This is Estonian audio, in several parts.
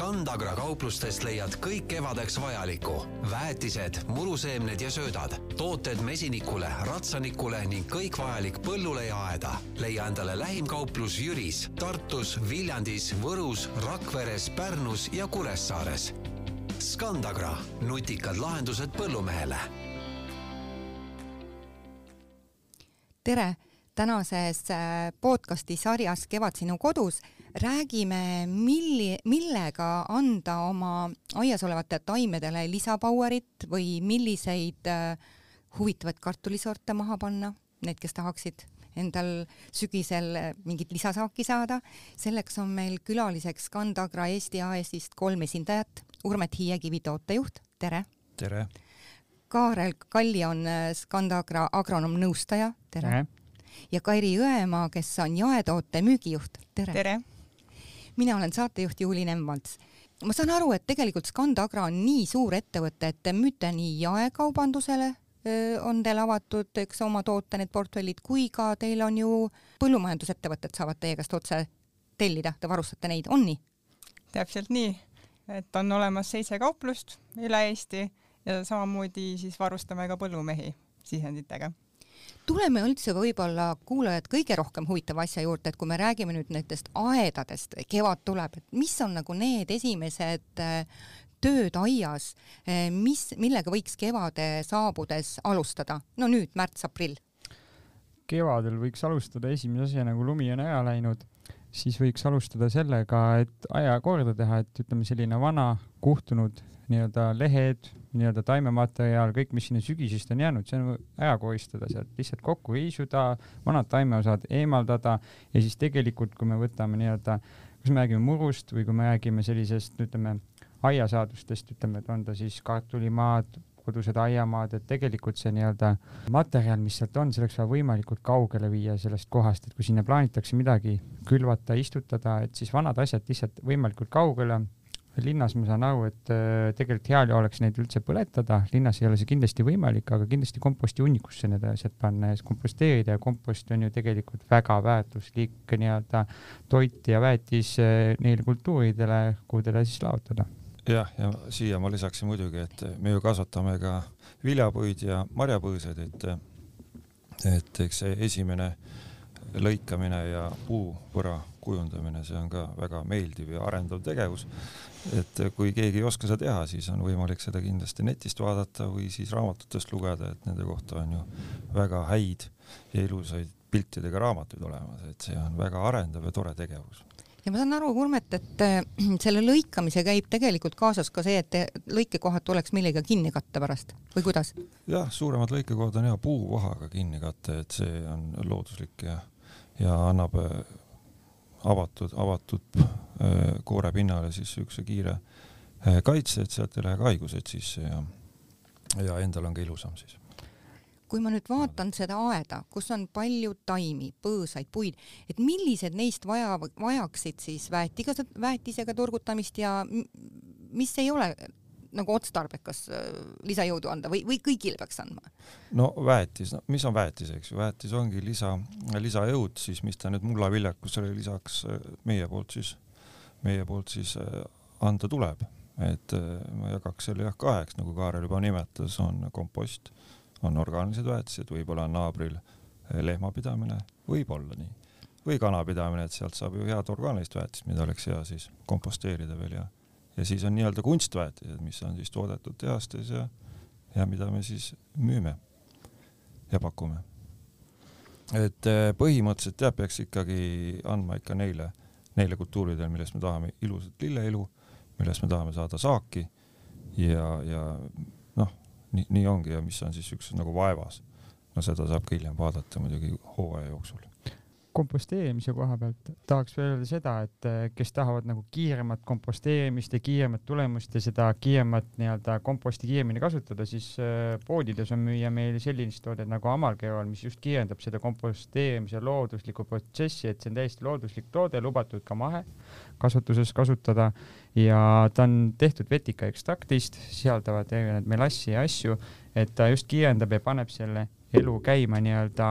Scandagra kauplustest leiad kõik kevadeks vajalikku. väetised, muruseemned ja söödad, tooted mesinikule, ratsanikule ning kõik vajalik põllule ja aeda. leia endale lähim kauplus Jüris, Tartus, Viljandis, Võrus, Rakveres, Pärnus ja Kuressaares. Scandagra, nutikad lahendused põllumehele. tere, tänases äh, podcasti sarjas Kevad sinu kodus räägime, milli, millega anda oma aias olevate taimedele lisapowerit või milliseid äh, huvitavaid kartulisorte maha panna, need, kes tahaksid endal sügisel mingit lisasaaki saada. selleks on meil külaliseks Scandagra Eesti AS-ist kolm esindajat. Urmet Hiiekivi, tootejuht, tere! tere! Kaarel Kalli on Scandagra agronoomnõustaja, tere, tere.! ja Kairi Jõemaa, kes on jaetoote müügijuht, tere, tere.! Mina olen saatejuht Juuli Nemvalts. ma saan aru, et tegelikult Scandagra on nii suur ettevõte, et te müüte nii jaekaubandusele, on teil avatud, eks oma toote need portfellid, kui ka teil on ju põllumajandusettevõtted saavad teie käest otse tellida, te varustate neid, on nii? täpselt nii, et on olemas seitse kauplust üle Eesti ja samamoodi siis varustame ka põllumehi sisenditega tuleme üldse võib-olla kuulajad kõige rohkem huvitava asja juurde, et kui me räägime nüüd nendest aedadest, kevad tuleb, et mis on nagu need esimesed tööd aias, mis, millega võiks kevade saabudes alustada? no nüüd märts-aprill. kevadel võiks alustada esimese asjana, kui lumi on ära läinud, siis võiks alustada sellega, et aia korda teha, et ütleme, selline vana kuhtunud nii-öelda lehed, nii-öelda taimematerjal, kõik, mis sinna sügisest on jäänud, see on ära koristada sealt, lihtsalt kokku riisuda, vanad taimeosad eemaldada ja siis tegelikult, kui me võtame nii-öelda, kas me räägime murust või kui me räägime sellisest, ütleme, aiasaadustest, ütleme, et on ta siis kartulimaad, kodused aiamaad, et tegelikult see nii-öelda materjal, mis sealt on, see oleks vaja võimalikult kaugele viia sellest kohast, et kui sinna plaanitakse midagi külvata, istutada, et siis vanad asjad lihtsalt võimalikult kaugele linnas ma saan aru, et äh, tegelikult heal juhul oleks neid üldse põletada, linnas ei ole see kindlasti võimalik, aga kindlasti komposti hunnikusse need asjad panna ja komposteerida ja kompost on ju tegelikult väga väärtuslik nii-öelda toit ja väetis äh, neile kultuuridele, kuhu teda siis laotada. jah, ja siia ma lisaksin muidugi, et me ju kasvatame ka viljapuid ja marjapõõsaid, et et eks see esimene lõikamine ja puuvõra kujundamine, see on ka väga meeldiv ja arendav tegevus et kui keegi ei oska seda teha, siis on võimalik seda kindlasti netist vaadata või siis raamatutest lugeda, et nende kohta on ju väga häid ja ilusaid piltidega raamatuid olemas, et see on väga arendav ja tore tegevus ja ma saan aru, Urmet, et äh, selle lõikamise käib tegelikult kaasas ka see, et lõikekohad tuleks millegagi kinni katta pärast või kuidas? jah, suuremad lõikekohad on hea puukohaga kinni katta, et see on looduslik ja, ja annab äh, avatud, avatud Äh, koore pinnale siis siukse kiire äh, kaitse, et sealt ei lähe ka haigused sisse ja, ja endal on ka ilusam siis. Kui ma nüüd vaatan seda aeda, kus on palju taimi, põõsaid, puid, et millised neist vaja, vajaksid siis väetiga, väetisega turgutamist ja mis ei ole nagu otstarbekas äh, lisajõudu anda või, või kõigile peaks andma? no väetis, no mis on väetis, eks ju, väetis ongi lisa, lisajõud siis, mis ta nüüd mullaviljakusele lisaks meie poolt siis meie poolt siis äh, anda tuleb, et äh, ma jagaks selle jah kaheks, nagu Kaarel juba nimetas, on kompost, on orgaanilised väetised, võib-olla on naabril äh, lehmapidamine, võib-olla nii, või kanapidamine, et sealt saab ju head orgaanilist väetist, mida oleks hea siis komposteerida veel ja ja siis on nii-öelda kunstväetised, mis on siis toodetud tehastes ja ja mida me siis müüme ja pakume. et põhimõtteliselt jah, peaks ikkagi andma ikka neile neile kultuuridele, millest me tahame ilusat lilleelu, millest me tahame saada saaki ja, ja noh, nii, nii ongi ja mis on siis üks nagu vaevas. no seda saab ka hiljem vaadata muidugi hooaja jooksul komposteerimise koha pealt tahaks veel öelda seda, et eh, kes tahavad nagu kiiremat komposteerimist ja kiiremat tulemust ja seda kiiremat nii-öelda komposti kiiremini kasutada, siis eh, poodides on müüa meil sellist toodet nagu Amalgeol, mis just kiirendab seda komposteerimise looduslikku protsessi, et see on täiesti looduslik toode, lubatud ka mahekasvatuses kasutada. Ja ta on tehtud vetikaekstraktist, sisaldavad erinevaid melassi ja asju, et ta just kiirendab ja paneb selle elu käima nii-öelda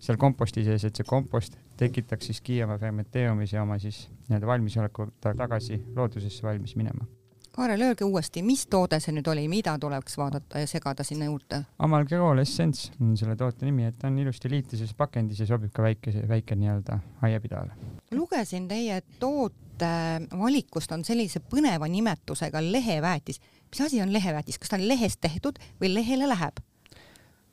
seal komposti sees, et see kompost tekitaks siis kiirema fermenteerumise oma siis nii-öelda valmisoleku tagasi loodusesse valmis minema. Kaarel, öelge uuesti, mis toode see nüüd oli, mida tuleks vaadata ja segada sinna juurde? Amalgerol Essence on selle toote nimi, et ta on ilusti liitises pakendis ja sobib ka väikese, väike nii-öelda aiapidajale. lugesin teie toote valikust on sellise põneva nimetusega leheväetis. mis asi on leheväetis, kas ta on lehest tehtud või lehele läheb?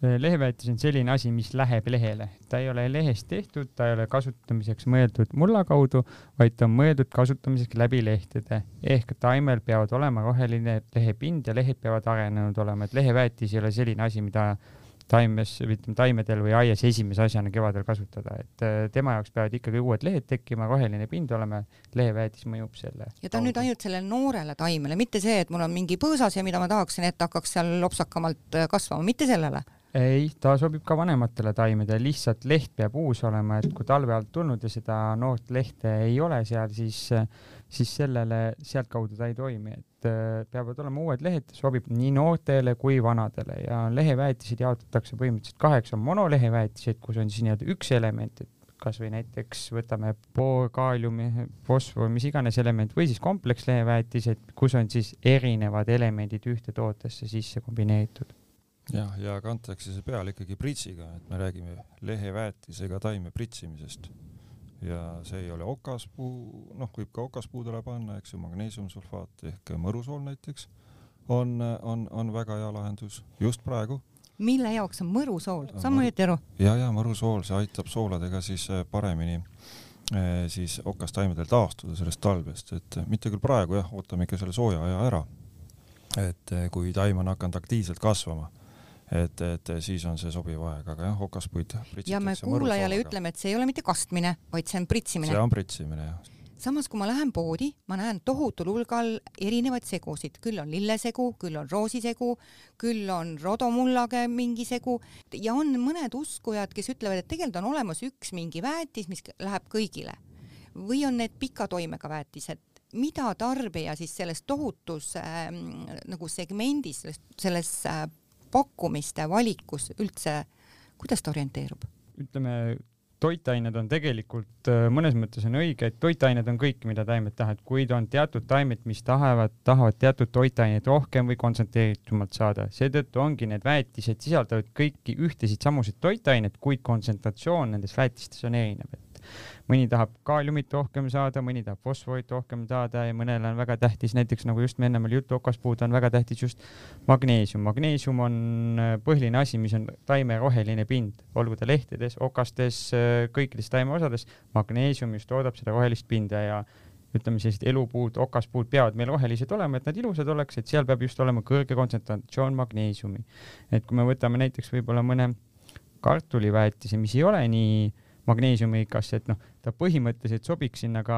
Leheväetis on selline asi, mis läheb lehele, ta ei ole lehest tehtud, ta ei ole kasutamiseks mõeldud mulla kaudu, vaid ta on mõeldud kasutamiseks läbi lehtede. Ehk taimel peavad olema roheline lehepind ja lehed peavad arenenud olema, et leheväetis ei ole selline asi, mida taimes, ütleme taimedel või aias esimese asjana kevadel kasutada, et tema jaoks peavad ikkagi uued lehed tekkima, roheline pind olema, leheväetis mõjub selle. ja ta on nüüd ainult sellele noorele taimele, mitte see, et mul on mingi põõsas ja mida ma tahaksin, et hakkaks seal lopsakamalt kasvama, mitte sellele ei, ta sobib ka vanematele taimedele, lihtsalt leht peab uus olema, et kui talve alt tulnud ja seda noort lehte ei ole seal, siis, siis sellele sealtkaudu ta ei toimi, et äh, peavad olema uued lehed, sobib nii noortele kui vanadele. Ja leheväetised jaotatakse põhimõtteliselt kaheks, on monoleheväetised, kus on siis nii-öelda üks element, et kasvõi näiteks võtame kaaliumi, fosfor, mis iganes element või siis kompleksleheväetised, kus on siis erinevad elemendid ühte tootesse sisse kombineeritud jah, ja kantakse see peale ikkagi pritsiga, et me räägime leheväetisega taime pritsimisest. ja see ei ole okaspuu, noh, võib ka okaspuudele panna, eks ju, magneesiumsulfaat ehk mõrusool näiteks on, on, on väga hea lahendus just praegu. mille jaoks on mõrusool, ma õieti aru? ja, ja mõrusool, see aitab sooladega siis äh, paremini äh, siis okastaimedel taastuda sellest talvest, et mitte küll praegu jah, ootame ikka selle sooja aja ära. et äh, kui taim on hakanud aktiivselt kasvama et, et siis on see sobiv aeg, aga jah, okaspuid. ja me kuulajale ütleme, et see ei ole mitte kastmine, vaid see on pritsimine. see on pritsimine jah samas, kui ma lähen poodi, ma näen tohutul hulgal erinevaid segusid, küll on lillesegu, küll on roosisegu, küll on rodomullage mingi segu ja on mõned uskujad, kes ütlevad, et tegelikult on olemas üks mingi väetis, mis läheb kõigile. või on need pika toimega väetised, mida tarbija siis selles tohutus äh, nagu segmendis, selles äh, pakkumiste valikus üldse, kuidas ta orienteerub? ütleme, toitained on tegelikult äh, mõnes mõttes on õige, et toitained on kõik, mida taimed tahavad, kuid on teatud taimed, mis tahavad, tahavad teatud toitaineid rohkem või kontsentreeritumalt saada, seetõttu ongi need väetised sisaldavad kõiki ühtesid samuseid toitaineid, kuid kontsentratsioon nendes väetistes on erinev, mõni tahab kaaliumit rohkem saada, mõni tahab fosforit rohkem saada ja mõnele on väga tähtis, näiteks nagu just ennem oli juttu, okaspuud on väga tähtis just magneesium. magneesium on äh, põhiline asi, mis on taime roheline pind, olgu ta lehtedes, okastes, äh, kõikides taimeosades. magneesium just toodab seda rohelist pinda ja ütleme, sellised elupuud, okaspuud peavad meil rohelised olema, et nad ilusad oleks, et seal peab just olema kõrge kontsentratsioon magneesiumi. et kui me võtame näiteks võib-olla mõne kartuliväetise, mis ei ole nii magneesiumikas, et noh, ta põhimõtteliselt sobiks sinna ka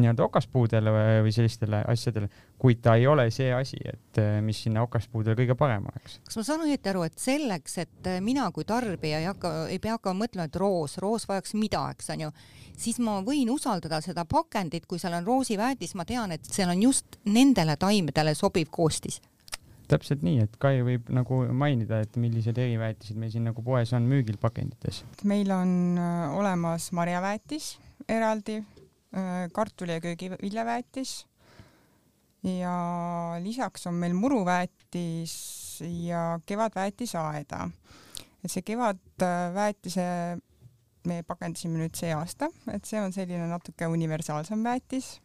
nii-öelda okaspuudele või sellistele asjadele, kuid ta ei ole see asi, et eh, mis sinna okaspuudele kõige parem oleks. kas ma saan õieti aru, et selleks, et eh, mina kui tarbija ei hakka, ei pea hakkama mõtlema, et roos, roos vajaks mida, eks on ju, siis ma võin usaldada seda pakendit, kui seal on roosiväetis, ma tean, et seal on just nendele taimedele sobiv koostis täpselt nii, et Kai võib nagu mainida, et millised eriväetised meil siin nagu poes on müügil pakendites. meil on äh, olemas marjaväetis eraldi, äh, kartuli ja köögiviljaväetis ja lisaks on meil muruväetis ja kevadväetis aeda. et see kevadväetise me pakendasime nüüd see aasta, et see on selline natuke universaalsem väetis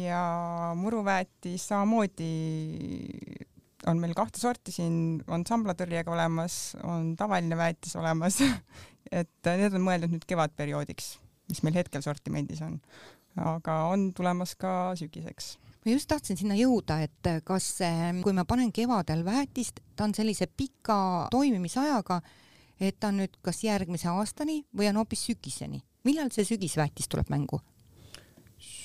ja muruväetis samamoodi on meil kahte sorti siin, on samblatõrjega olemas, on tavaline väetis olemas et need on mõeldud nüüd kevadperioodiks, mis meil hetkel sortimendis on. aga on tulemas ka sügiseks ma just tahtsin sinna jõuda, et kas, kui ma panen kevadel väetist, ta on sellise pika toimimisajaga, et ta on nüüd kas järgmise aastani või on hoopis sügiseni. millal see sügisväetis tuleb mängu?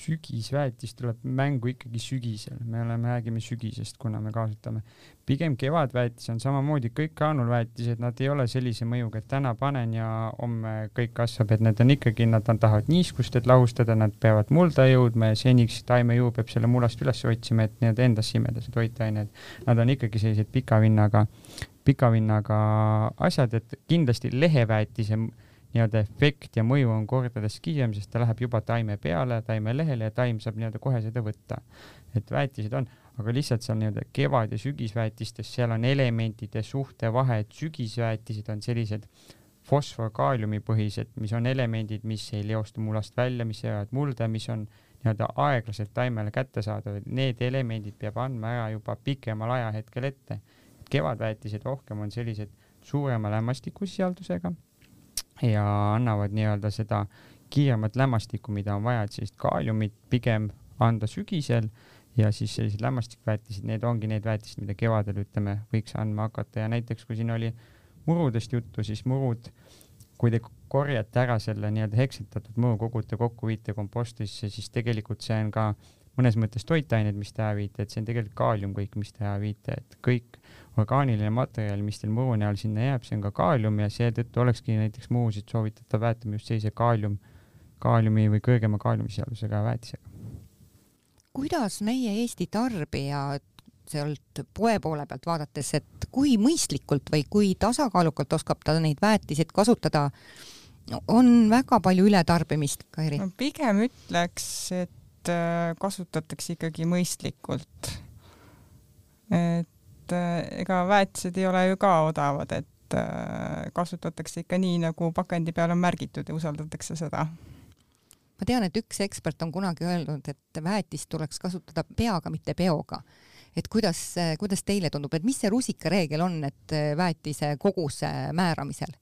Sügisväetis tuleb mängu ikkagi sügisel, me oleme, räägime sügisest, kuna me kasutame. pigem kevadväetis on samamoodi kõik graanulväetised, nad ei ole sellise mõjuga, et täna panen ja homme kõik kasvab, et need on ikkagi, nad on, tahavad niiskust, et lahustada, nad peavad mulda jõudma ja seniks taimejõu peab selle mullast üles otsima, et nii-öelda endasse imeda see toitained. Nad on ikkagi sellised pika vinnaga pika vinnaga asjad, et kindlasti leheväetise nii-öelda efekt ja mõju on kordades kiirem, sest ta läheb juba taime peale, taime lehele ja taim saab nii-öelda kohe seda võtta. et väetised on, aga lihtsalt seal nii-öelda kevad- ja sügisväetistes, seal on elementide suhte vahe, et sügisväetised on sellised fosfor-kaaliumi põhised, mis on elemendid, mis ei leostu mullast välja, mis jäävad mulda, mis on nii-öelda aeglaselt taimele kättesaadavad, need elemendid peab andma ära juba pikemal ajahetkel ette. kevadväetised rohkem on sellised suurema lämmastikusisaldusega ja annavad nii-öelda seda kiiremat lämmastikku, mida on vaja, et sellist kaaliumit pigem anda sügisel ja siis sellised lämmastikväetised, need ongi need väetised, mida kevadel ütleme, võiks andma hakata. Ja näiteks kui siin oli murudest juttu, siis murud, kui te korjate ära selle nii-öelda heksetatud muru, kogute kokku, viite kompostisse, siis tegelikult see on ka mõnes mõttes toitained, mis te ära viite, et see on tegelikult kaalium kõik, mis te ära viite, et kõik orgaaniline materjal, mis teil muru näol sinna jääb, see on ka kaalium ja seetõttu olekski näiteks murusid soovitatav väetama just sellise kaalium, kaaliumi või kõrgema kaaliumisisaldusega väetisega. kuidas meie Eesti tarbija sealt poe poole pealt vaadates, et kui mõistlikult või kui tasakaalukalt oskab ta neid väetiseid kasutada, on väga palju ületarbimist, Kairi no,? pigem ütleks, et kasutatakse ikkagi mõistlikult. et äh, ega väetised ei ole ju ka odavad, et äh, kasutatakse ikka nii, nagu pakendi peal on märgitud ja usaldatakse seda ma tean, et üks ekspert on kunagi öelnud, et väetist tuleks kasutada peaga, mitte peoga et kuidas, kuidas teile tundub, et mis see rusikareegel on, et äh, väetise koguse määramisel?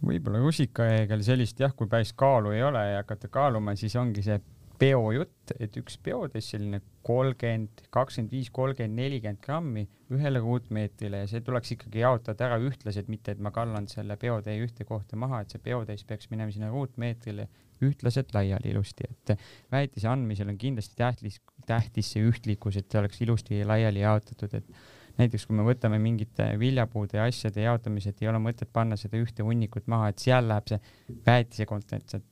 võib-olla rusikareegel sellist jah, kui päris kaalu ei ole ja hakata kaaluma, siis ongi see peojutt, et üks peotäis selline kolmkümmend, kakskümmend viis, kolmkümmend, nelikümmend grammi ühele ruutmeetrile ja see tuleks ikkagi jaotada ära ühtlaselt, mitte et ma kallan selle peotäie ühte kohta maha, et see peotäis peaks minema sinna ruutmeetrile ühtlaselt laiali ilusti, et väetise andmisel on kindlasti tähtis, tähtis see ühtlikkus, et see oleks ilusti laiali jaotatud, et näiteks kui me võtame mingite viljapuude ja asjade jaotamise, et ei ole mõtet panna seda ühte hunnikut maha, et seal läheb see väetise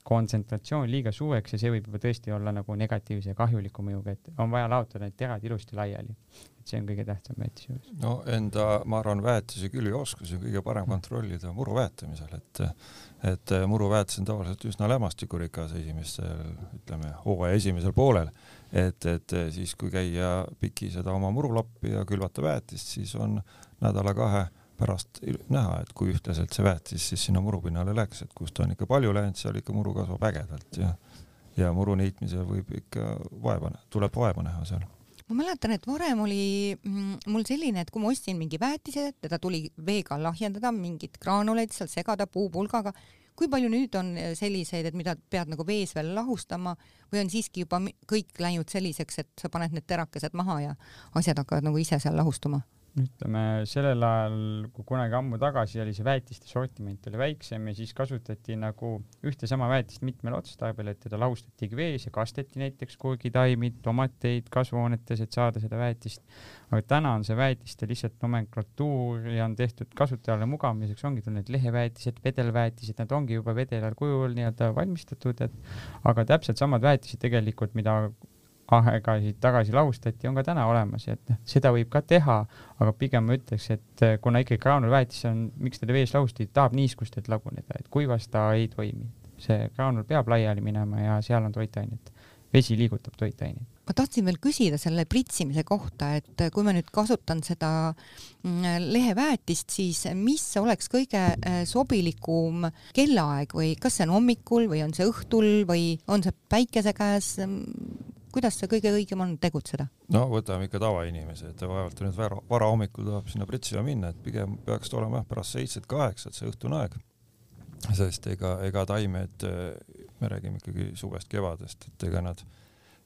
kontsentratsioon liiga suureks ja see võib juba tõesti olla nagu negatiivse ja kahjuliku mõjuga, et on vaja laotada need terad ilusti laiali. et see on kõige tähtsam väetise juures. no enda, ma arvan, väetise küljeoskusi on kõige parem kontrollida muru väetamisel, et et muruväetis on tavaliselt üsna lämmastikurikas esimesel, ütleme, hooaja esimesel poolel et, et siis, kui käia piki seda oma murulappi ja külvata väetist, siis on nädala-kahe pärast näha, et kui ühtlaselt see väetis siis sinna murupinnale läks, et kus ta on ikka palju läinud, seal ikka muru kasvab ägedalt ja ja muru niitmisel võib ikka vaeva, tuleb vaeva näha seal. Ma mäletan, et varem oli mm, mul selline, et kui ma ostsin mingi väetise, teda tuli veega lahjendada, mingeid graanuleid seal segada puupulgaga, kui palju nüüd on eh, selliseid, et mida pead nagu vees veel lahustama või on siiski juba kõik läinud selliseks, et sa paned need terakesed maha ja asjad hakkavad nagu ise seal lahustuma? Ütleme sellel ajal, kui kunagi ammu tagasi oli see väetiste sortiment oli väiksem ja siis kasutati nagu ühte sama väetist mitmel otstarbel, et teda lahustatigi vees ja kasteti näiteks kurgitaimi, tomateid kasvuhoonetes, et saada seda väetist. aga täna on see väetiste lihtsalt nomenklatuur ja on tehtud kasutajale mugavamiseks, ongi tulnud leheväetised, vedelväetised, nad ongi juba vedelal kujul nii-öelda valmistatud, et aga täpselt samad väetised tegelikult, mida aegasid tagasi lahustati, on ka täna olemas et noh, seda võib ka teha, aga pigem ma ütleks, et eh, kuna ikkagi graanulväetis on, miks teda vees lahustati, tahab niiskust, et laguneda, et kuivas ta ei toimi. see graanul peab laiali minema ja seal on toitainet. vesi liigutab toitaineid ma tahtsin veel küsida selle pritsimise kohta, et kui ma nüüd kasutan seda mm, leheväetist, siis mis oleks kõige eh, sobilikum kellaaeg või kas see on hommikul või on see õhtul või on see päikese käes? Kuidas see kõige õigem on tegutseda? no võtame ikka tavainimese, et vaevalt nüüd vara, varahommikul tahab sinna pritsima minna, et pigem peaks ta olema jah, pärast seitset-kaheksat, see õhtune aeg. sest ega, ega taimed, me räägime ikkagi suvest-kevadest, et ega nad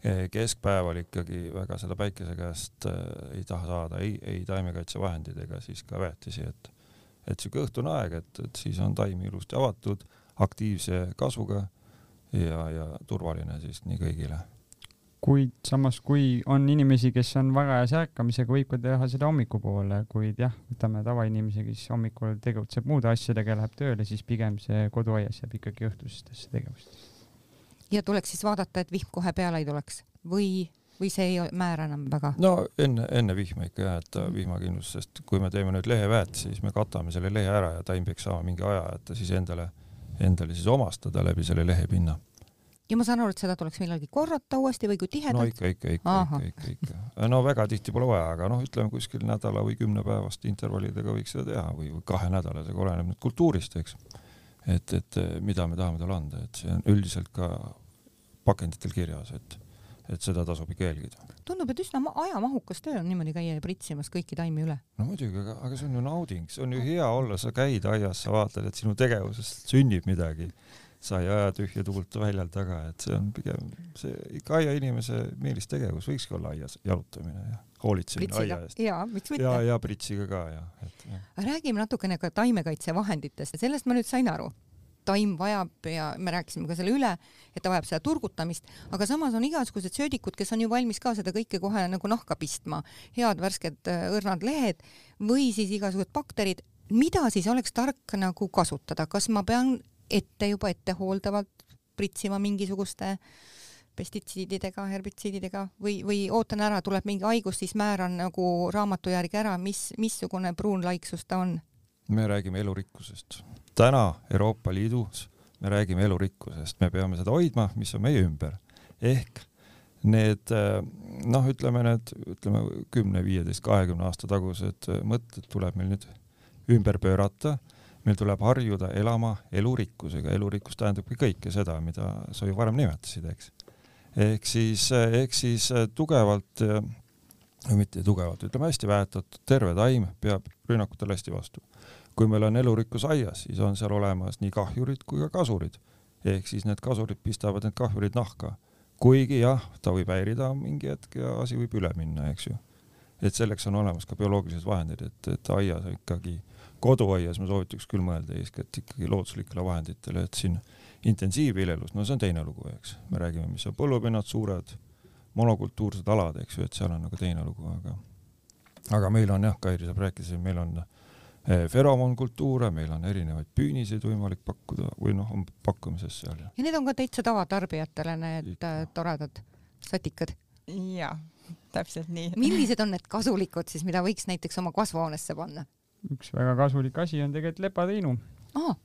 eh, keskpäeval ikkagi väga seda päikese käest äh, ei taha saada ei, ei taimekaitsevahendid ega siis ka väetisi, et et siuke õhtune aeg, et, et siis on taim ilusti avatud, aktiivse kasvuga ja, ja turvaline siis nii kõigile kuid samas, kui on inimesi, kes on varajase ärkamisega, võib ka teha seda hommikupoole, kuid jah, võtame tavainimese, kes hommikul tegutseb muude asjadega, läheb tööle, siis pigem see koduaias jääb ikkagi õhtustesse tegevustesse. ja tuleks siis vaadata, et vihm kohe peale ei tuleks või või see ei määra enam väga? no enne, enne vihma ikka jah, et vihmakindlus, sest kui me teeme nüüd leheväetisi, siis me katame selle lehe ära ja taim peaks saama mingi aja, et ta siis endale, endale siis omastada läbi selle lehepinna ja ma saan aru, et seda tuleks millalgi korrata uuesti või kui tihedalt? no ikka, ikka, ikka, ikka, ikka, ikka. no väga tihti pole vaja, aga noh, ütleme kuskil nädala või kümnepäevaste intervallidega võiks seda teha või, või kahenädalasega, oleneb nüüd kultuurist, eks. et, et mida me tahame talle anda, et see on üldiselt ka pakenditel kirjas, et, et seda tasub ikka jälgida. tundub, et üsna ajamahukas töö on niimoodi käia pritsimas kõiki taimi üle. no muidugi, aga, aga see on ju nauding, see on ju hea olla, sa käid aias, sa vaatad, et sinu tegevusest sünnib midagi sa ei aja tühja tuult väljal taga, et see on pigem see ikka aiainimese meelistegevus võikski olla aias jalutamine ja hoolitsemine aia eest. ja, miks mitte. ja, ja pritsiga ka ja, et ja. räägime natukene ka taimekaitsevahenditest, sellest ma nüüd sain aru. taim vajab ja me rääkisime ka selle üle, et ta vajab seda turgutamist, aga samas on igasugused söödikud, kes on ju valmis ka seda kõike kohe nagu nahka pistma, head värsked õrnad lehed või siis igasugused bakterid, mida siis oleks tark nagu kasutada, kas ma pean ette juba ettehooldavalt pritsima mingisuguste pestitsiididega, herbitsiididega või, või ootan ära, tuleb mingi haigus, siis määran nagu raamatu järgi ära, mis, missugune pruunlaiksus ta on? me räägime elurikkusest. täna Euroopa Liidus me räägime elurikkusest, me peame seda hoidma, mis on meie ümber. ehk need noh, ütleme need, ütleme kümne, viieteist, kahekümne aasta tagused mõtted tuleb meil nüüd ümber pöörata meil tuleb harjuda elama elurikkusega, elurikkus tähendabki kõike seda, mida sa ju varem nimetasid, eks. ehk siis, ehk siis tugevalt, mitte tugevalt, ütleme hästi väetatud terve taim peab rünnakutele hästi vastu. kui meil on elurikkus aias, siis on seal olemas nii kahjurid kui ka kasurid. ehk siis need kasurid pistavad need kahjurid nahka. kuigi jah, ta võib häirida mingi hetk ja asi võib üle minna, eks ju. et selleks on olemas ka bioloogilised vahendid, et, et aias ikkagi koduaias ma soovitaks küll mõelda eeskätt ikkagi looduslikele vahenditele, et siin intensiivviljelus, no see on teine lugu, eks, me räägime, mis on põllupinnad, suured monokultuursed alad, eks ju, et seal on nagu teine lugu, aga aga meil on jah, Kairi, sa rääkisid, meil on eh, feromoonkultuure, meil on erinevaid püüniseid võimalik pakkuda või noh, on pakkumises seal. ja need on ka täitsa tavatarbijatele, need Ikka. Äh, toredad satikad? jaa, täpselt nii. millised on need kasulikud siis, mida võiks näiteks oma kasvuhoonesse panna? Üks väga kasulik asi on tegelikult lepatriinu oh..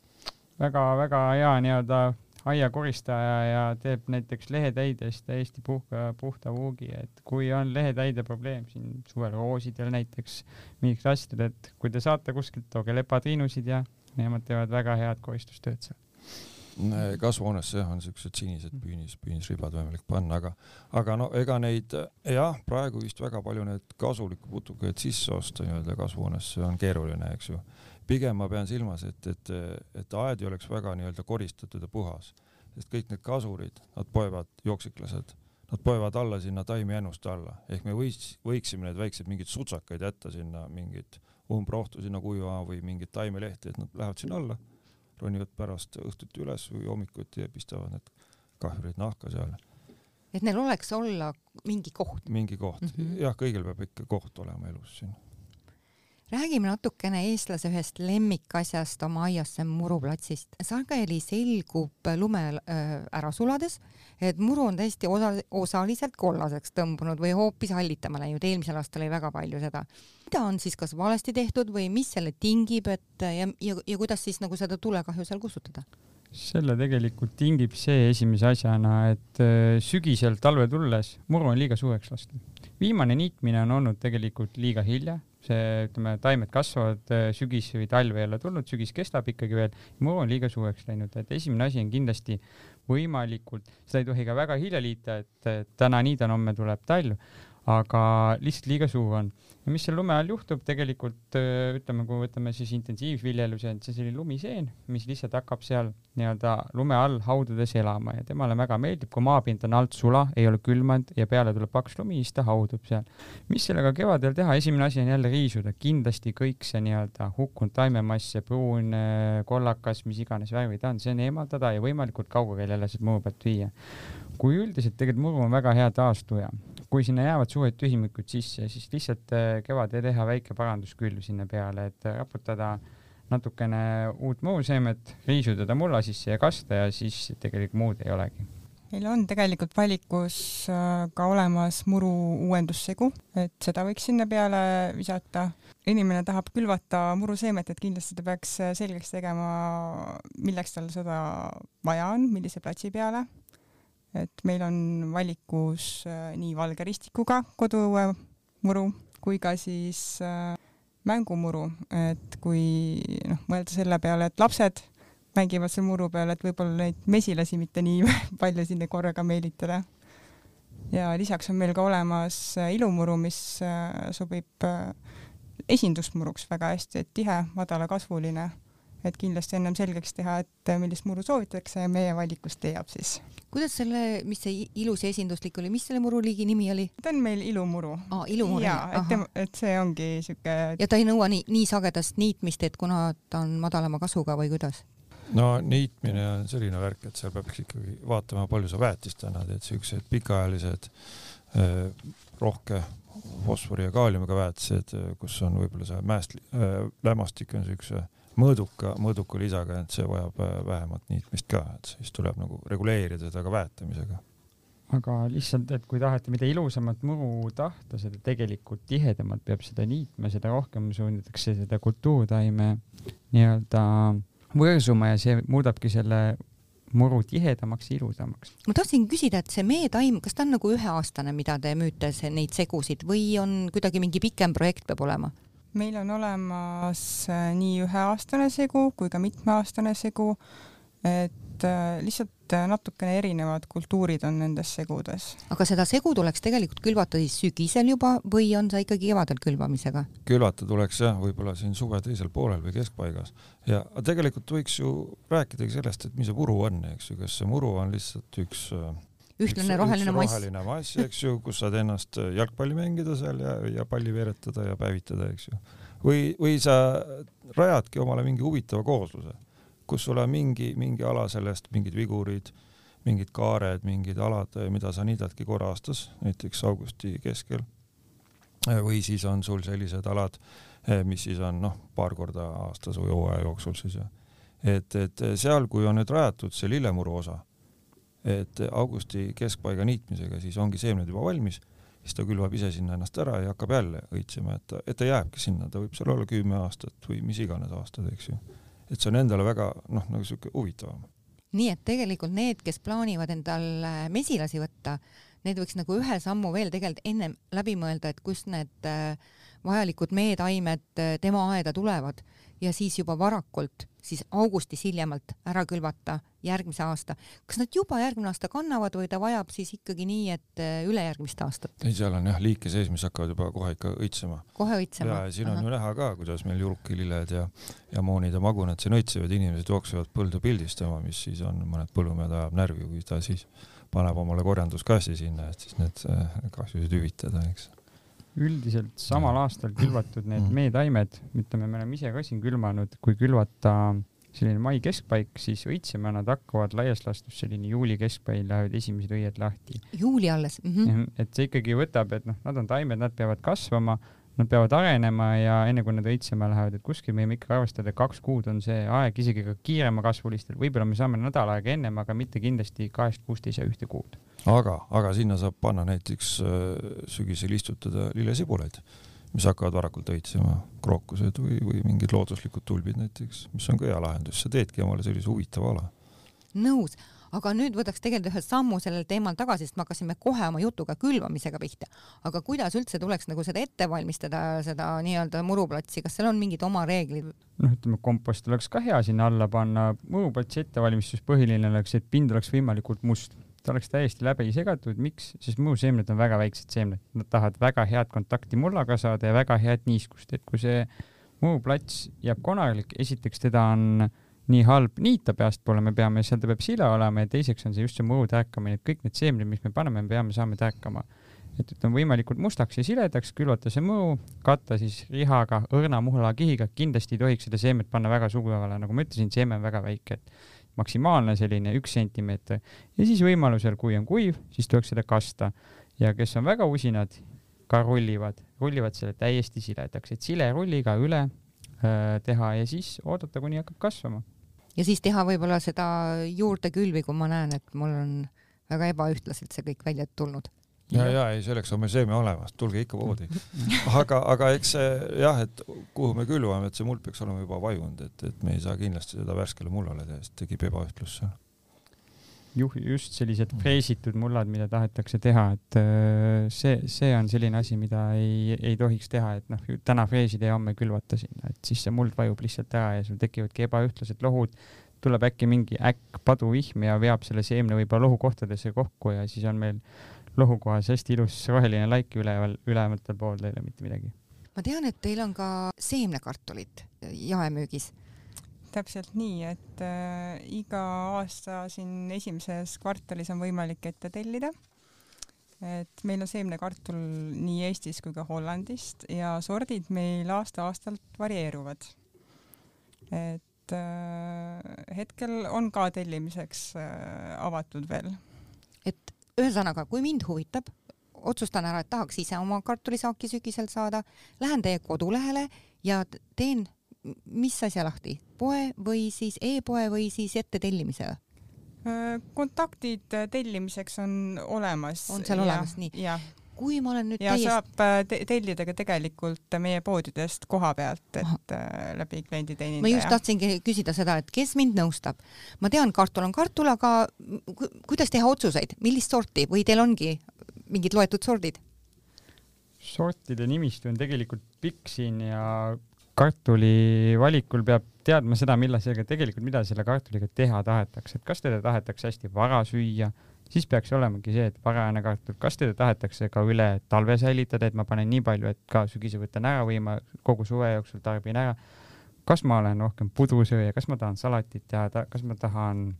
väga-väga hea nii-öelda aiakoristaja ja teeb näiteks lehetäidest täiesti puhka, puhta vuugi, et kui on lehetäide probleem siin suvel roosidel näiteks, mingiks asjadel, et kui te saate kuskilt, tooge lepatriinusid ja nemad teevad väga head koristustööd seal kasvuhoonesse jah, on siuksed sinised püünis, püünisribad võimalik panna, aga, aga no ega neid jah, praegu vist väga palju need kasulikke putukaid sisse osta nii-öelda kasvuhoonesse on keeruline, eks ju. pigem ma pean silmas, et, et, et aed ei oleks väga nii-öelda koristatud ja puhas, sest kõik need kasurid, nad poevad, jooksiklased, nad poevad alla sinna taimijännuste alla, ehk me võiks, võiksime need väiksed mingid sutsakaid jätta sinna, mingit umbrohtu sinna kuiva või mingit taimelehti, et nad lähevad sinna alla ronivad pärast õhtuti üles või hommikuti ja pistavad need kahjurid nahka seal. et neil oleks olla mingi koht? mingi koht mm, -hmm. jah, kõigil peab ikka koht olema elus siin räägime natukene eestlase ühest lemmikasjast oma aias, see on muruplatsist. sageli selgub lume äh, ära sulades, et muru on täiesti osa, osaliselt kollaseks tõmbunud või hoopis hallitama läinud, eelmisel aastal oli väga palju seda. mida on siis kas valesti tehtud või mis selle tingib, et ja, ja, ja kuidas siis nagu seda tulekahju seal kustutada? Selle tegelikult tingib see esimese asjana, et äh, sügisel talve tulles muru on liiga suureks lastud. viimane niitmine on olnud tegelikult liiga hilja, see, ütleme, taimed kasvavad, äh, sügis või talv ei ole tulnud, sügis kestab ikkagi veel, muru on liiga suureks läinud, et esimene asi on kindlasti võimalikult, seda ei tohi ka väga hilja liita, et täna niidan, homme tuleb talv, aga lihtsalt liiga suur on ja mis seal lume all juhtub, tegelikult ütleme, kui võtame siis intensiivviljeluse, et see selline lumiseen, mis lihtsalt hakkab seal nii-öelda lume all haudades elama ja temale väga meeldib, kui maapind on alt sula, ei ole külmanud ja peale tuleb paks lumi, siis ta haudub seal. mis sellega kevadel teha, esimene asi on jälle riisuda, kindlasti kõik see nii-öelda hukkunud taimemass, see pruun, kollakas, mis iganes värvi ta on, see on eemaldada ja võimalikult kaugele jälle sealt muru pealt viia. Kui üldiselt tegelikult muru on väga hea taastuja, kui sinna jäävad suured tühimikud sisse, siis lihtsalt kevadel teha väike paranduskülv sinna peale, et raputada natukene uut muuseemit, riisuda ta mulla sisse ja kasta ja siis tegelikult muud ei olegi. meil on tegelikult valikus äh, ka olemas muru uuendussegu, et seda võiks sinna peale visata. inimene tahab külvata muruseemet, et kindlasti ta peaks äh, selgeks tegema, milleks tal seda vaja on, millise platsi peale. Et meil on valikus äh, nii valge ristikuga kodumuru kui ka siis mängumuru, et kui noh, mõelda selle peale, et lapsed mängivad seal muru peal, et võib-olla neid mesilasi mitte nii palju sinna korraga meelitada. ja lisaks on meil ka olemas äh, ilumuru, mis äh, sobib äh, esindusmuruks väga hästi, et tihe, madalakasvuline, et kindlasti ennem selgeks teha, et millist muru soovitakse ja meie valikust leiab siis. kuidas selle, mis see ilus ja esinduslik oli, mis selle muruliigi nimi oli? ta on meil ilumuru. aa, ilumuru. jaa, et et see ongi siuke. ja ta ei nõua nii, nii sagedast niitmist, et kuna ta on madalama kasvuga või kuidas? no niitmine on selline värk, et seal peaks ikkagi vaatama, palju sa väetist annad, et siuksed pikaajalised äh, rohke fosfori ja kaaliumiga väetised, äh, kus on võib-olla see mäest äh,, lämmastik on siukse mõõduka, mõõduka lisaga, et see vajab äh, vähemat niitmist ka, et siis tuleb nagu reguleerida seda ka väetamisega aga lihtsalt, et kui tahate mida ilusamat muru tahta, seda tegelikult tihedamalt peab seda niitma, seda rohkem suundatakse seda kultuurtaime nii-öelda võõrsuma ja see muudabki selle muru tihedamaks ja ilusamaks. ma tahtsin küsida, et see meetaim, kas ta on nagu üheaastane, mida te müüte neid segusid või on kuidagi mingi pikem projekt peab olema? Meil on olemas äh, nii üheaastane segu kui ka mitmeaastane segu, et äh, lihtsalt äh, natukene erinevad kultuurid on nendes segudes. aga seda segu tuleks tegelikult külvata siis sügisel juba või on see ikkagi kevadel külvamisega? külvata tuleks jah, võib-olla siin suve teisel poolel või keskpaigas ja tegelikult võiks ju rääkidagi sellest, et mis see muru on, eks ju, kas see muru on lihtsalt üks ühtlane üks, roheline mass. roheline mass, eks ju, kus saad ennast jalgpalli mängida seal ja, ja palli veeretada ja päevitada, eks ju. või, või sa rajadki omale mingi huvitava koosluse kus sul on mingi, mingi ala sellest, mingid vigurid, mingid kaared, mingid alad, mida sa niidadki korra aastas, näiteks augusti keskel. või siis on sul sellised alad, mis siis on noh, paar korda aastas või hooaja jooksul siis ja et, et seal, kui on nüüd rajatud see lillemuru osa, et augusti keskpaiga niitmisega, siis ongi seemned juba valmis, siis ta külvab ise sinna ennast ära ja hakkab jälle õitsema, et ta, et ta jääbki sinna, ta võib seal olla kümme aastat või mis iganes aastad, eks ju et see on endale väga noh, nagu sihuke huvitavam. nii et tegelikult need, kes plaanivad endale mesilasi võtta, need võiks nagu ühe sammu veel tegelikult ennem läbi mõelda, et kust need äh, vajalikud meetaimed äh, tema aeda tulevad ja siis juba varakult siis augustis hiljemalt ära külvata järgmise aasta. kas nad juba järgmine aasta kannavad või ta vajab siis ikkagi nii, et äh, ülejärgmist aastat? ei, seal on jah liike sees, mis hakkavad juba kohe ikka õitsema. kohe õitsema? ja siin on Aha. ju näha ka, kuidas meil julukililled ja, ja moonid ja magunad siin õitsevad, inimesed jooksevad põldu pildistama, mis siis on, mõned põllumehed ajab närvi, kui ta siis paneb omale korjanduskassi sinna, et siis need äh, kahjusid hüvitada, eks üldiselt samal aastal külvatud need mm. meetaimed, ütleme, me oleme ise ka siin külvanud, kui külvata selline mai keskpaik, siis õitsema nad hakkavad laias laastus selline juuli keskpail lähevad esimesed õied lahti. juuli alles mm? -hmm. et see ikkagi võtab, et noh, nad on taimed, nad peavad kasvama, nad peavad arenema ja enne kui nad õitsema lähevad, et kuskil me võime ikkagi arvestada, kaks kuud on see aeg isegi ka kiirema kasvulistel, võib-olla me saame nädal aega ennem, aga mitte kindlasti kahest kuust ei saa ühte kuud. Aga, aga sinna saab panna näiteks äh, sügisel istutada lillesibulaid, mis hakkavad varakult õitsema, krookused või, või mingid looduslikud tulbid näiteks, mis on ka hea lahendus, sa teedki omale sellise huvitava ala. nõus, aga nüüd võtaks tegelikult ühe sammu sellel teemal tagasi, sest me hakkasime kohe oma jutuga külvamisega pihta. aga kuidas üldse tuleks nagu seda ette valmistada, seda nii-öelda muruplatsi, kas seal on mingid oma reeglid? noh, ütleme kompost oleks ka hea sinna alla panna, muruplatsi ettevalmistus põhiline oleks, et pind oleks võimalikult must. Ta oleks täiesti läbi segatud, miks, sest muruseemned on väga väiksed seemned, nad tahavad väga head kontakti mullaga saada ja väga head niiskust, et kui see muruplats jääb konarlik, esiteks teda on nii halb niita peastpoole, me peame, seal ta peab sile olema ja teiseks on see just see muru tärkamine, et kõik need seemned, mis me paneme, me peame saama tärkama. et ütleme võimalikult mustaks ja siledaks, külvata see mõru, katta siis rihaga, õrna muhlakihiga, kindlasti ei tohiks seda seemet panna väga sugavale, nagu ma ütlesin, seeme on väga väike, et maksimaalne selline üks sentimeeter. Ja siis võimalusel, kui on kuiv, siis tuleks seda kasta. Ja kes on väga usinad, ka rullivad, rullivad selle täiesti siledaks, et silerulliga üle äh, teha ja siis oodata, kuni hakkab kasvama. Ja siis teha võib-olla seda juurdekülvi, kui ma näen, et mul on väga ebaühtlaselt see kõik välja tulnud ja, ja ei, selleks on meil seeme olemas, tulge ikka poodi. aga, aga eks see jah, et kuhu me külvame, et see muld peaks olema juba vajunud, et, et me ei saa kindlasti seda värskele mullale teha, sest tekib ebaühtlus seal. Just sellised freesitud mullad, mida tahetakse teha, et äh, see, see on selline asi, mida ei, ei tohiks teha, et noh, täna freesida ja homme külvata sinna, et siis see muld vajub lihtsalt ära ja sul tekivadki ebaühtlased lohud, tuleb äkki mingi äkk paduvihm ja veab selle seemne võib-olla lohukohtadesse kokku ja siis on meil lohukohas hästi ilus roheline laik üleval, ülematel pool ei ole mitte midagi. ma tean, et teil on ka seemnekartulit jaemüügis. Täpselt nii, et äh, iga aasta siin esimeses kvartalis on võimalik ette tellida. et meil on seemnekartul nii Eestis kui ka Hollandist ja sordid meil aasta-aastalt varieeruvad. et äh, hetkel on ka tellimiseks äh, avatud veel. et ühesõnaga, kui mind huvitab, otsustan ära, et tahaks ise oma kartulisaaki sügisel saada, lähen teie kodulehele ja teen mis asja lahti, poe või siis e-poe või siis ettetellimise? Äh, kontaktid tellimiseks on olemas. on seal ja, olemas, nii? kui ma olen nüüd ja täiesti... saab äh, te tellida ka tegelikult meie poodidest koha pealt, et Aha. Äh, läbi klienditeenindaja. ma just tahtsingi küsida seda, et kes mind nõustab. ma tean, kartul on kartul, aga kuidas teha otsuseid, millist sorti või teil ongi mingid loetud sordid? sortide nimistu on tegelikult pikk siin ja kartuli valikul peab teadma seda, millal sellega tegelikult, mida selle kartuliga teha tahetakse, et kas teda tahetakse hästi vara süüa siis peaks olemagi see, et varajane kartul, kas teda tahetakse ka üle talve säilitada, et ma panen nii palju, et ka sügisel võtan ära või ma kogu suve jooksul tarbin ära. kas ma olen rohkem pudusööja, kas ma tahan salatit teha, kas ma tahan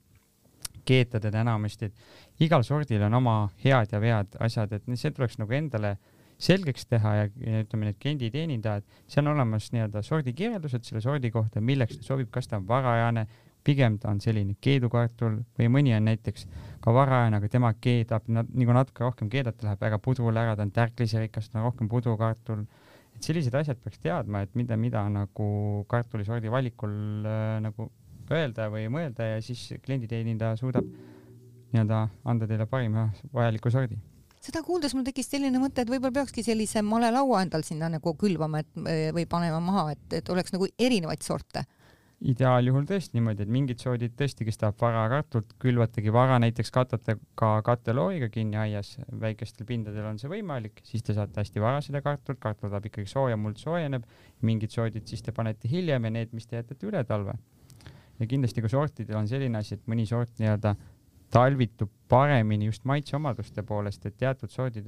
keeta teda enamasti, et igal sordil on oma head ja vead asjad, et see tuleks nagu endale selgeks teha ja, ütleme, need klienditeenindajad, seal on olemas nii-öelda sordikirjeldused selle sordi kohta, milleks ta sobib, kas ta on varajane pigem ta on selline keedukartul või mõni on näiteks ka varajane, aga tema keedab, nagu natuke rohkem keedata läheb väga pudrule ära, ta on tärkliserikas, ta on rohkem pudrukartul. et sellised asjad peaks teadma, et mida, mida nagu kartulisordi valikul äh, nagu öelda või mõelda ja siis klienditeenindaja suudab nii-öelda anda teile parima vajaliku sordi seda kuuldes mul tekkis selline mõte, et võib-olla peakski sellise malelaua endal sinna nagu külvama, et või panema maha, et, et oleks nagu erinevaid sorte ideaaljuhul tõesti niimoodi, et mingid soodid tõesti, kes tahab vara kartulit, külvatagi vara näiteks katate ka kattelooiga kinni aias, väikestel pindadel on see võimalik, siis te saate hästi vara seda kartulit, kartul tahab ikkagi sooja, muld soojeneb, mingid soodid siis te panete hiljem ja need, mis te jätate üle talve. ja kindlasti ka sortidel on selline asi, et mõni sort nii-öelda talvitub paremini just maitseomaduste poolest, et teatud soodid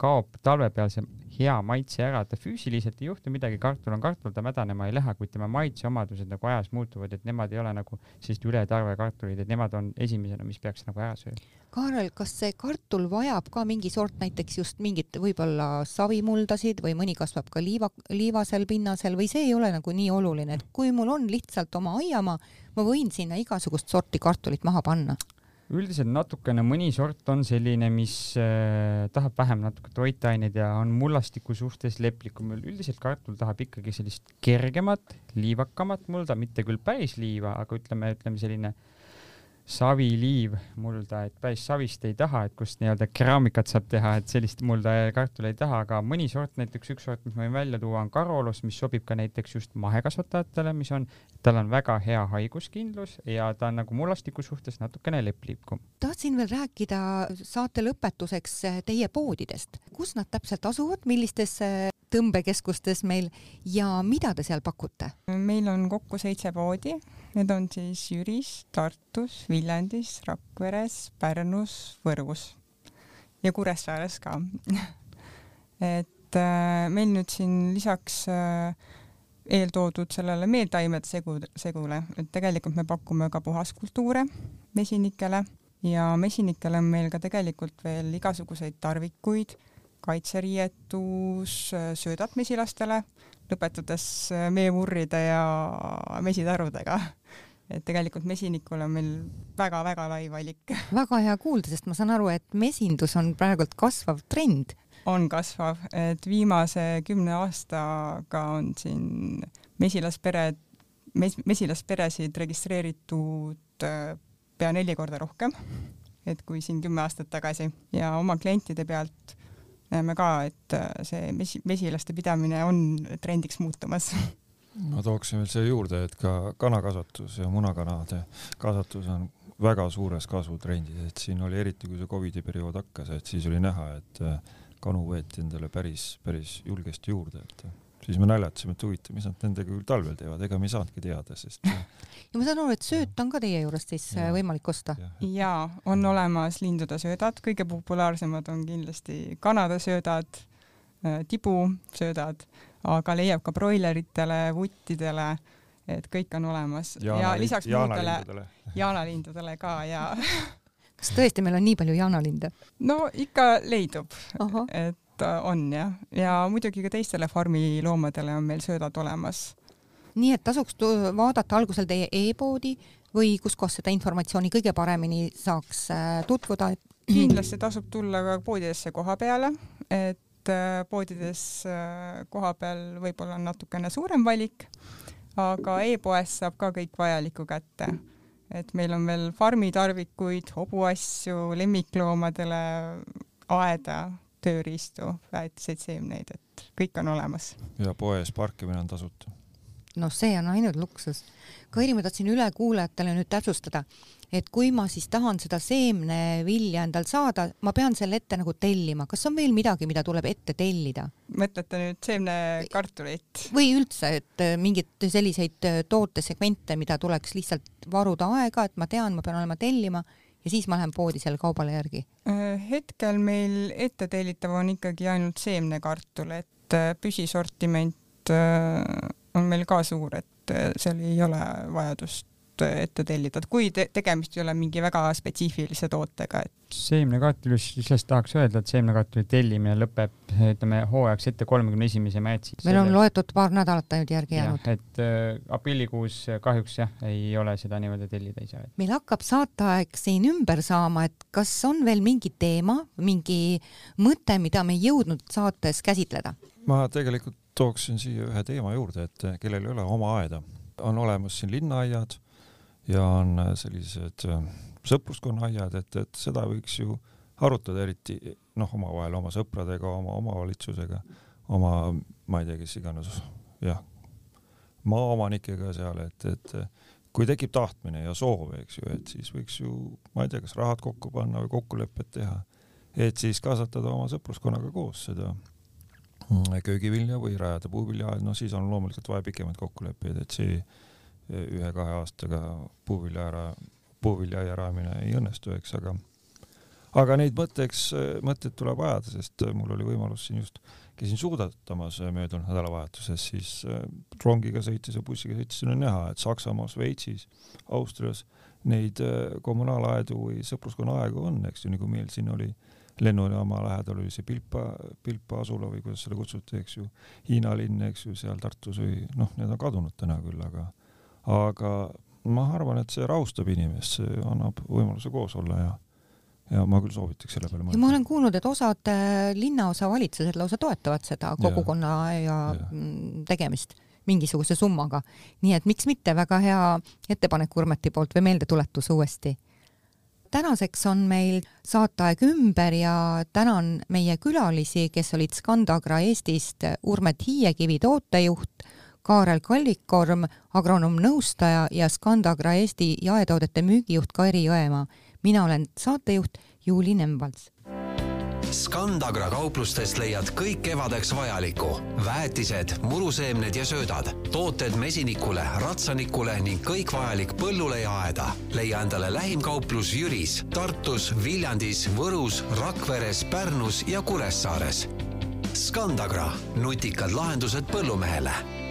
kaob talve peal see hea maitse ära, ta füüsiliselt ei juhtu midagi, kartul on kartul, ta mädanema ei lähe, kuid tema maitseomadused nagu ajas muutuvad, et nemad ei ole nagu sellised ületarve kartulid, et nemad on esimesena, mis peaks nagu ära sööma. Kaarel, kas see kartul vajab ka mingi sort näiteks just mingit võib-olla savimuldasid või mõni kasvab ka liiva, liivasel pinnasel või see ei ole nagu nii oluline, et kui mul on lihtsalt oma aiamaa, ma võin sinna igasugust sorti kartulit maha panna? Üldiselt natukene mõni sort on selline, mis äh, tahab vähem natuke toitaineid ja on mullastiku suhtes leplikum. üldiselt kartul tahab ikkagi sellist kergemat, liivakamat mulda, mitte küll päris liiva, aga ütleme, ütleme selline saviliiv mulda, et päris savist ei taha, et kust nii-öelda keraamikat saab teha, et sellist mulda kartul ei taha, aga mõni sort, näiteks üks sort, mis ma võin välja tuua, on Carolus, mis sobib ka näiteks just mahekasvatajatele, mis on, tal on väga hea haiguskindlus ja ta on nagu mullastiku suhtes natukene leplikum. tahtsin veel rääkida saate lõpetuseks teie poodidest, kus nad täpselt asuvad, millistes tõmbekeskustes meil? Ja mida te seal pakute? meil on kokku seitse poodi, need on siis Jüris, Tartus, Viljandis, Rakveres, Pärnus, Võrus ja Kuressaares ka. Et äh, meil nüüd siin lisaks äh, eeltoodud sellele meeltaimede segu, segule, et tegelikult me pakume ka puhaskultuure mesinikele ja mesinikele on meil ka tegelikult veel igasuguseid tarvikuid kaitseriietus, söödad mesilastele, lõpetades meemurride ja mesitarudega. et tegelikult mesinikul on meil väga-väga lai valik. väga hea kuulda, sest ma saan aru, et mesindus on praegult kasvav trend. On kasvav, et viimase kümne aastaga on siin mesilaspered, mes-, mesilasperesid registreeritud äh, pea neli korda rohkem et kui siin kümme aastat tagasi. Ja oma klientide pealt näeme ka, et äh, see mesi, mesilaste pidamine on trendiks muutumas. Ma tooksin veel siia juurde, et ka kanakasvatus ja munakanade kasvatus on väga suures kasvutrendis, et siin oli eriti, kui see Covidi periood hakkas, et siis oli näha, et äh, kanu võeti endale päris, päris julgesti juurde, et siis me naljatasime, et huvitav, mis nad nendega küll talvel teevad, ega me ei saanudki teada, sest ja ma saan aru, et sööt on ka teie juurest siis ja. võimalik osta? jaa, on olemas lindude söödad, kõige populaarsemad on kindlasti kanade söödad, äh, tibusöödad, aga leiab ka broileritele, vuttidele, et kõik on olemas. Ja lisaks muudele jaanalindudele jaanalindudele ka ja kas tõesti meil on nii palju jaanalinde? no ikka leidub, et Äh, on jah, ja muidugi ka teistele farmiloomadele on meil söödad olemas. nii et tasuks vaadata algusel teie e-poodi või kus kohas seda informatsiooni kõige paremini saaks äh, tutvuda? kindlasti tasub tulla ka poodidesse koha peale, et äh, poodides koha peal võib-olla on natukene suurem valik, aga e-poes saab ka kõik vajalikku kätte et meil on veel farmitarvikuid, hobuasju, lemmikloomadele, aeda tööriistu, väetiseid, seemneid, et kõik on olemas. ja poes parkimine on tasuta. No see on ainult luksus. Kairi, ma tahtsin ülekuulajatele nüüd täpsustada, et kui ma siis tahan seda seemnevilja endal saada, ma pean selle ette nagu tellima, kas on veel midagi, mida tuleb ette tellida? mõtlete nüüd seemnekartulit? või üldse, et äh, mingeid selliseid äh, tootesegmente, mida tuleks lihtsalt varuda aega, et ma tean, ma pean olema tellima ja siis ma lähen poodi selle kaubale järgi? Äh, hetkel meil ette tellitav on ikkagi ainult seemnekartul, et püsisortiment on meil ka suur, et seal ei ole vajadust ette tellida, et kui te tegemist ei ole mingi väga spetsiifilise tootega, et seemnekatulist lihtsalt tahaks öelda, et seemnekatuli tellimine lõpeb, ütleme hooajaks ette kolmekümne esimese märtsi. meil on loetud paar nädalat ainult järgi jäänud. et äh, aprillikuus kahjuks jah, ei ole seda niimoodi tellida ei saa. meil hakkab saateaeg siin ümber saama, et kas on veel mingi teema, mingi mõte, mida me ei jõudnud saates käsitleda? ma tegelikult tooksin siia ühe teema juurde, et kellel ei ole oma aeda, on olemas siin linnaaiad ja on sellised äh, sõpruskonna-aiad, et, et seda võiks ju arutada, eriti noh, omavahel oma sõpradega, oma omavalitsusega, oma, ma ei tea, kes iganes, jah, maaomanikega seal, et, et kui tekib tahtmine ja soov, eks ju, et siis võiks ju, ma ei tea, kas rahad kokku panna või kokkulepped teha, et siis kasvatada oma sõpruskonnaga koos seda köögivilja või rajada puuviljaaed, no siis on loomulikult vaja pikemaid kokkuleppeid, et see ühe-kahe aastaga puuvilja ära puuviljaia rajamine ei õnnestu, eks, aga aga neid mõtteks, mõtteid tuleb ajada, sest mul oli võimalus siin just, käisin suudatamas möödunud nädalavahetuses, siis äh, rongiga sõites ja bussiga sõites oli näha, et Saksamaal, Šveitsis, Austrias neid äh, kommunaalaedu või sõpruskonnaaegu on, eks ju, nagu meil siin oli lennujaama lähedal oli see Pilpa, Pilpa asula või kuidas seda kutsuti, eks ju, Hiina linn, eks ju, seal Tartus või noh, need on kadunud täna küll, aga aga ma arvan, et see rahustab inimest, see annab võimaluse koos olla ja ja ma küll soovitaks selle peale mõelda. ma olen kuulnud, et osad äh, linnaosavalitsused lausa toetavad seda kogukonna ja, ja, ja mm, tegemist mingisuguse summaga. nii et miks mitte, väga hea ettepanek Urmeti poolt või meeldetuletus uuesti. Tänaseks on meil saateaeg ümber ja tänan meie külalisi, kes olid Scandagra Eestist Urmet Hiiekivi tootejuht Kaarel Kallikorm, agronoomnõustaja ja Scandagra Eesti jaetoodete müügijuht Kairi Jõemaa. mina olen saatejuht Juuli Nemvalts. Scandagra kauplustest leiad kõik kevadeks vajalikku. väetised, muruseemned ja söödad, tooted mesinikule, ratsanikule ning kõik vajalik põllule ja aeda. leia endale lähim kauplus Jüris, Tartus, Viljandis, Võrus, Rakveres, Pärnus ja Kuressaares. Scandagra, nutikad lahendused põllumehele